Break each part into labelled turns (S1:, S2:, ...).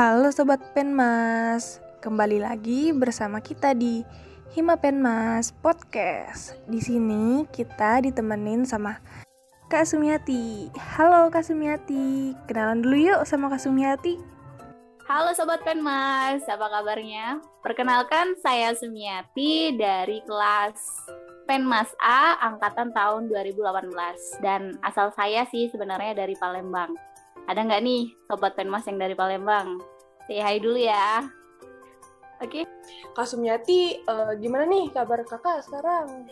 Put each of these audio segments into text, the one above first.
S1: Halo Sobat Penmas, kembali lagi bersama kita di Hima Penmas Podcast. Di sini kita ditemenin sama Kak Sumiati. Halo Kak Sumiati, kenalan dulu yuk sama Kak Sumiati.
S2: Halo Sobat Penmas, apa kabarnya? Perkenalkan saya Sumiati dari kelas Penmas A angkatan tahun 2018 dan asal saya sih sebenarnya dari Palembang. Ada nggak nih sobat Penmas yang dari Palembang? Say hi dulu ya. Oke. Okay.
S1: Kak Sumiati, uh, gimana nih kabar kakak sekarang?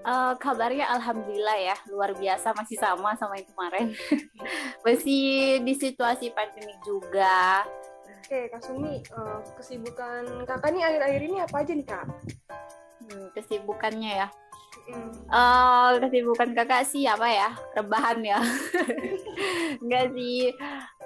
S2: Uh, kabarnya alhamdulillah ya luar biasa masih sama sama yang kemarin masih di situasi pandemi juga
S1: oke kak Sumi uh, kesibukan kakak nih akhir-akhir ini apa aja nih kak
S2: hmm, kesibukannya ya Uh, kesibukan kakak sih apa ya rebahan ya. Enggak sih.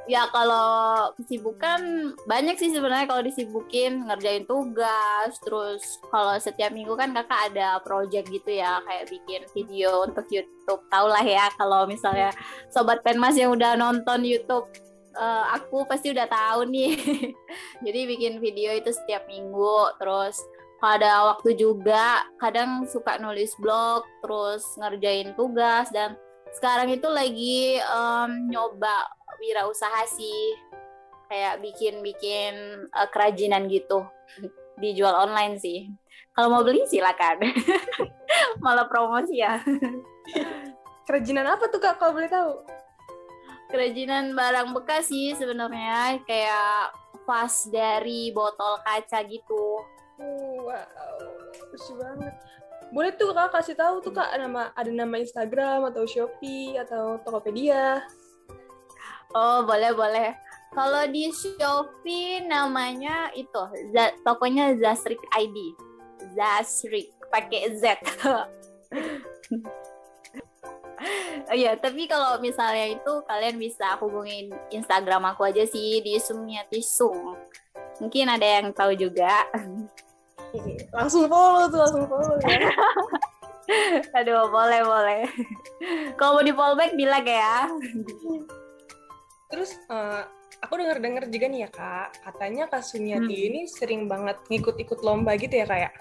S2: Ya kalau kesibukan banyak sih sebenarnya kalau disibukin ngerjain tugas terus kalau setiap minggu kan kakak ada project gitu ya kayak bikin video untuk YouTube. Tau lah ya kalau misalnya sobat penmas yang udah nonton YouTube uh, aku pasti udah tahu nih. Jadi bikin video itu setiap minggu terus ada waktu juga kadang suka nulis blog terus ngerjain tugas dan sekarang itu lagi um, nyoba wirausaha sih. Kayak bikin-bikin uh, kerajinan gitu. Dijual online sih. Kalau mau beli silakan. Malah promosi ya.
S1: Kerajinan apa tuh kak kalau boleh tahu?
S2: Kerajinan barang bekas sih sebenarnya. Kayak vas dari botol kaca gitu
S1: wow, lucu banget. Boleh tuh kak kasih tahu tuh kak nama ada nama Instagram atau Shopee atau Tokopedia.
S2: Oh boleh boleh. Kalau di Shopee namanya itu tokonya Zasrik ID. Zasrik pakai Z. Oh iya, tapi kalau misalnya itu kalian bisa hubungin Instagram aku aja sih di Sumiati Sung. Mungkin ada yang tahu juga.
S1: langsung follow tuh langsung follow ya.
S2: aduh boleh boleh kalau mau di fallback bilang ya
S1: terus uh, aku dengar dengar juga nih ya kak katanya kak Sunyati hmm. ini sering banget ngikut-ikut lomba gitu ya kayak ya?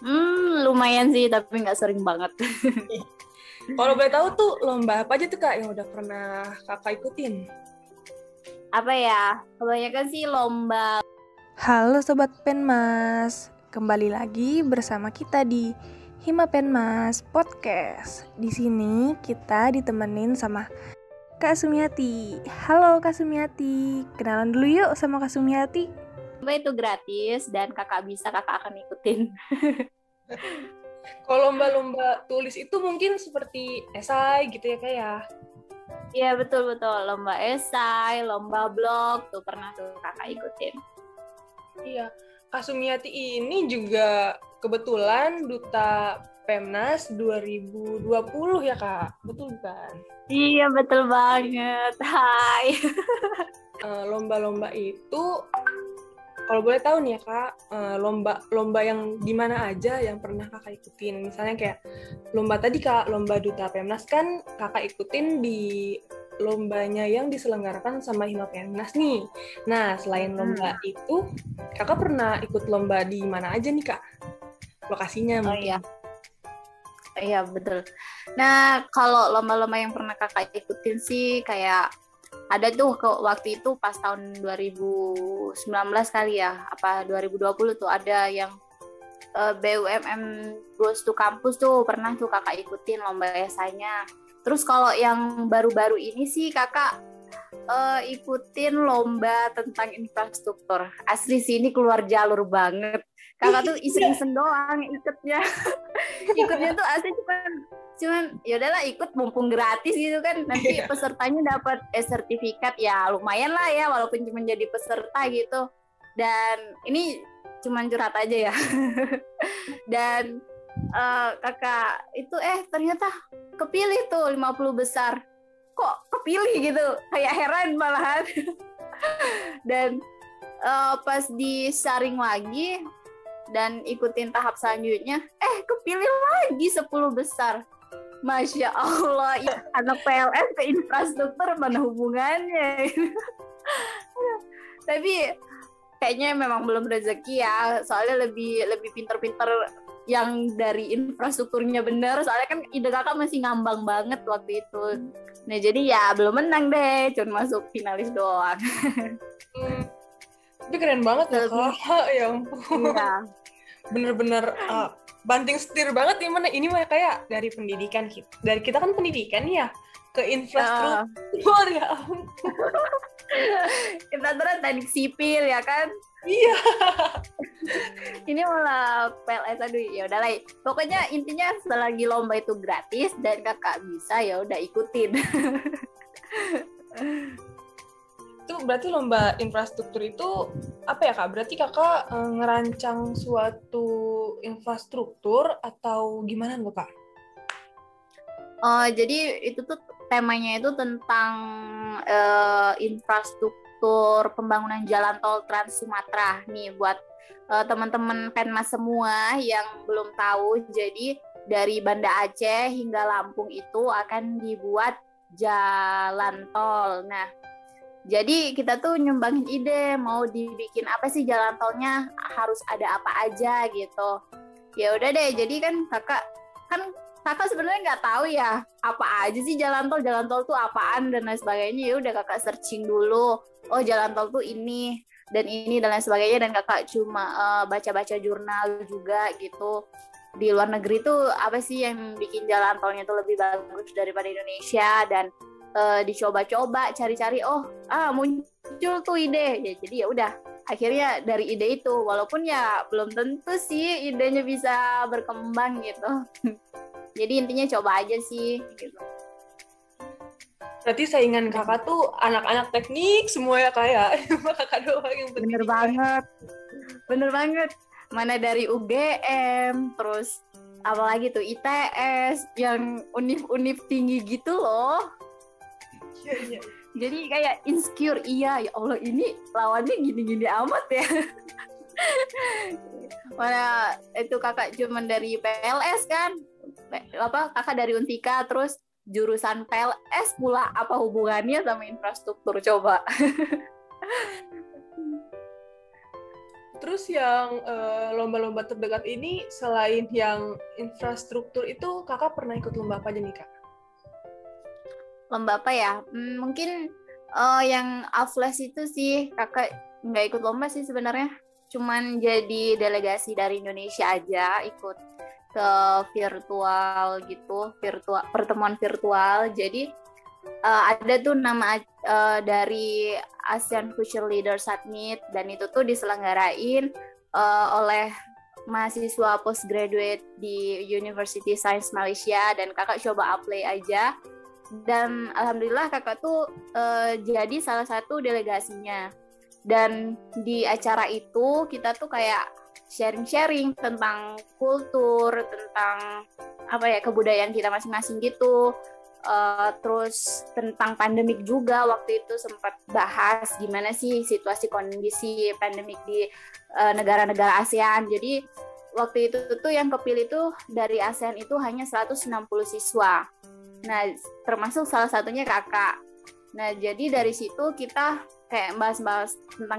S2: hmm lumayan sih tapi nggak sering banget
S1: kalau boleh tahu tuh lomba apa aja tuh kak yang udah pernah kakak ikutin
S2: apa ya kebanyakan sih lomba
S1: Halo Sobat Penmas, kembali lagi bersama kita di Hima Penmas Podcast. Di sini kita ditemenin sama Kak Sumiati. Halo Kak Sumiati, kenalan dulu yuk sama Kak Sumiati.
S2: Lomba itu gratis dan kakak bisa kakak akan ikutin.
S1: Kalau lomba-lomba tulis itu mungkin seperti esai gitu ya kayak ya?
S2: Iya betul betul lomba esai, lomba blog tuh pernah tuh kakak ikutin.
S1: Iya, Kasumiati ini juga kebetulan duta Pemnas 2020 ya kak, betul kan?
S2: Iya betul banget. Hai.
S1: Eh, lomba-lomba itu kalau boleh tahu nih ya kak, eh, lomba lomba yang di mana aja yang pernah kakak ikutin? Misalnya kayak lomba tadi kak, lomba duta Pemnas kan kakak ikutin di lombanya yang diselenggarakan sama Himapemnas nih. Nah, selain lomba hmm. itu, kakak pernah ikut lomba di mana aja nih kak? Lokasinya
S2: mungkin. Oh iya. Iya betul. Nah kalau lomba-lomba yang pernah kakak ikutin sih kayak ada tuh ke waktu itu pas tahun 2019 kali ya apa 2020 tuh ada yang uh, eh, BUMN Goes to Campus tuh pernah tuh kakak ikutin lomba esainya Terus kalau yang baru-baru ini sih kakak uh, ikutin lomba tentang infrastruktur. Asli sih ini keluar jalur banget. Kakak tuh iseng-iseng doang ikutnya. ikutnya tuh asli cuman cuman ya udahlah ikut mumpung gratis gitu kan nanti iya. pesertanya dapat eh, sertifikat ya lumayan lah ya walaupun cuma jadi peserta gitu dan ini cuman curhat aja ya dan uh, kakak itu eh ternyata kepilih tuh 50 besar. Kok kepilih gitu? Kayak heran malahan. Dan uh, pas disaring lagi dan ikutin tahap selanjutnya eh kepilih lagi 10 besar. Masya Allah, ya, anak PLN ke infrastruktur mana hubungannya? Tapi kayaknya memang belum rezeki ya, soalnya lebih lebih pinter-pinter yang dari infrastrukturnya bener, soalnya kan ide kakak masih ngambang banget waktu itu. Nah jadi ya belum menang deh, cuma masuk finalis doang.
S1: Hmm. Tapi keren banget ya kak, ya ampun. Iya. Bener-bener uh, banting setir banget nih mana? Ini mah kayak dari pendidikan kita dari kita kan pendidikan ya ke infrastruktur uh. ya
S2: kita terus teknik sipil ya kan?
S1: Iya.
S2: Ini malah PLS aduh ya udah lah pokoknya intinya selagi lomba itu gratis dan kakak bisa ya udah ikutin.
S1: Itu berarti lomba infrastruktur itu apa ya kak? Berarti kakak e, ngerancang suatu infrastruktur atau gimana nggak kak?
S2: Oh jadi itu tuh temanya itu tentang uh, infrastruktur pembangunan jalan tol Trans Sumatera nih buat uh, teman-teman Penmas semua yang belum tahu. Jadi dari Banda Aceh hingga Lampung itu akan dibuat jalan tol. Nah, jadi kita tuh nyumbangin ide mau dibikin apa sih jalan tolnya harus ada apa aja gitu. Ya udah deh, jadi kan kakak kan kakak sebenarnya nggak tahu ya apa aja sih jalan tol, jalan tol tuh apaan dan lain sebagainya. Ya udah kakak searching dulu. Oh jalan tol tuh ini dan ini dan lain sebagainya dan kakak cuma uh, baca-baca jurnal juga gitu di luar negeri tuh apa sih yang bikin jalan tolnya tuh lebih bagus daripada Indonesia dan uh, dicoba-coba cari-cari oh ah muncul tuh ide ya jadi ya udah akhirnya dari ide itu walaupun ya belum tentu sih idenya bisa berkembang gitu jadi intinya coba aja sih gitu
S1: Berarti saingan kakak tuh anak-anak teknik semua ya kayak kakak doang yang
S2: penting. Bener banget, bener banget. Mana dari UGM, terus apalagi tuh ITS yang univ-univ tinggi gitu loh. Iya, iya. Jadi kayak insecure iya ya Allah ini lawannya gini-gini amat ya. Mana itu kakak cuman dari PLS kan? Apa kakak dari Untika terus jurusan PLS pula apa hubungannya sama infrastruktur coba?
S1: Terus yang uh, lomba-lomba terdekat ini selain yang infrastruktur itu kakak pernah ikut lomba apa aja nih kak?
S2: Lomba apa ya? Hmm, mungkin uh, yang afles itu sih kakak nggak ikut lomba sih sebenarnya. Cuman jadi delegasi dari Indonesia aja ikut ke virtual gitu virtual pertemuan virtual. Jadi uh, ada tuh nama uh, dari ASEAN Future Leader Summit dan itu tuh diselenggarain uh, oleh mahasiswa postgraduate di University Science Malaysia. Dan kakak coba apply aja dan alhamdulillah kakak tuh uh, jadi salah satu delegasinya. Dan di acara itu kita tuh kayak sharing-sharing tentang kultur tentang apa ya kebudayaan kita masing-masing gitu. Uh, terus tentang pandemik juga waktu itu sempat bahas gimana sih situasi kondisi pandemik di uh, negara-negara ASEAN. Jadi waktu itu tuh yang kepilih tuh dari ASEAN itu hanya 160 siswa Nah, termasuk salah satunya kakak. Nah, jadi dari situ kita kayak bahas-bahas tentang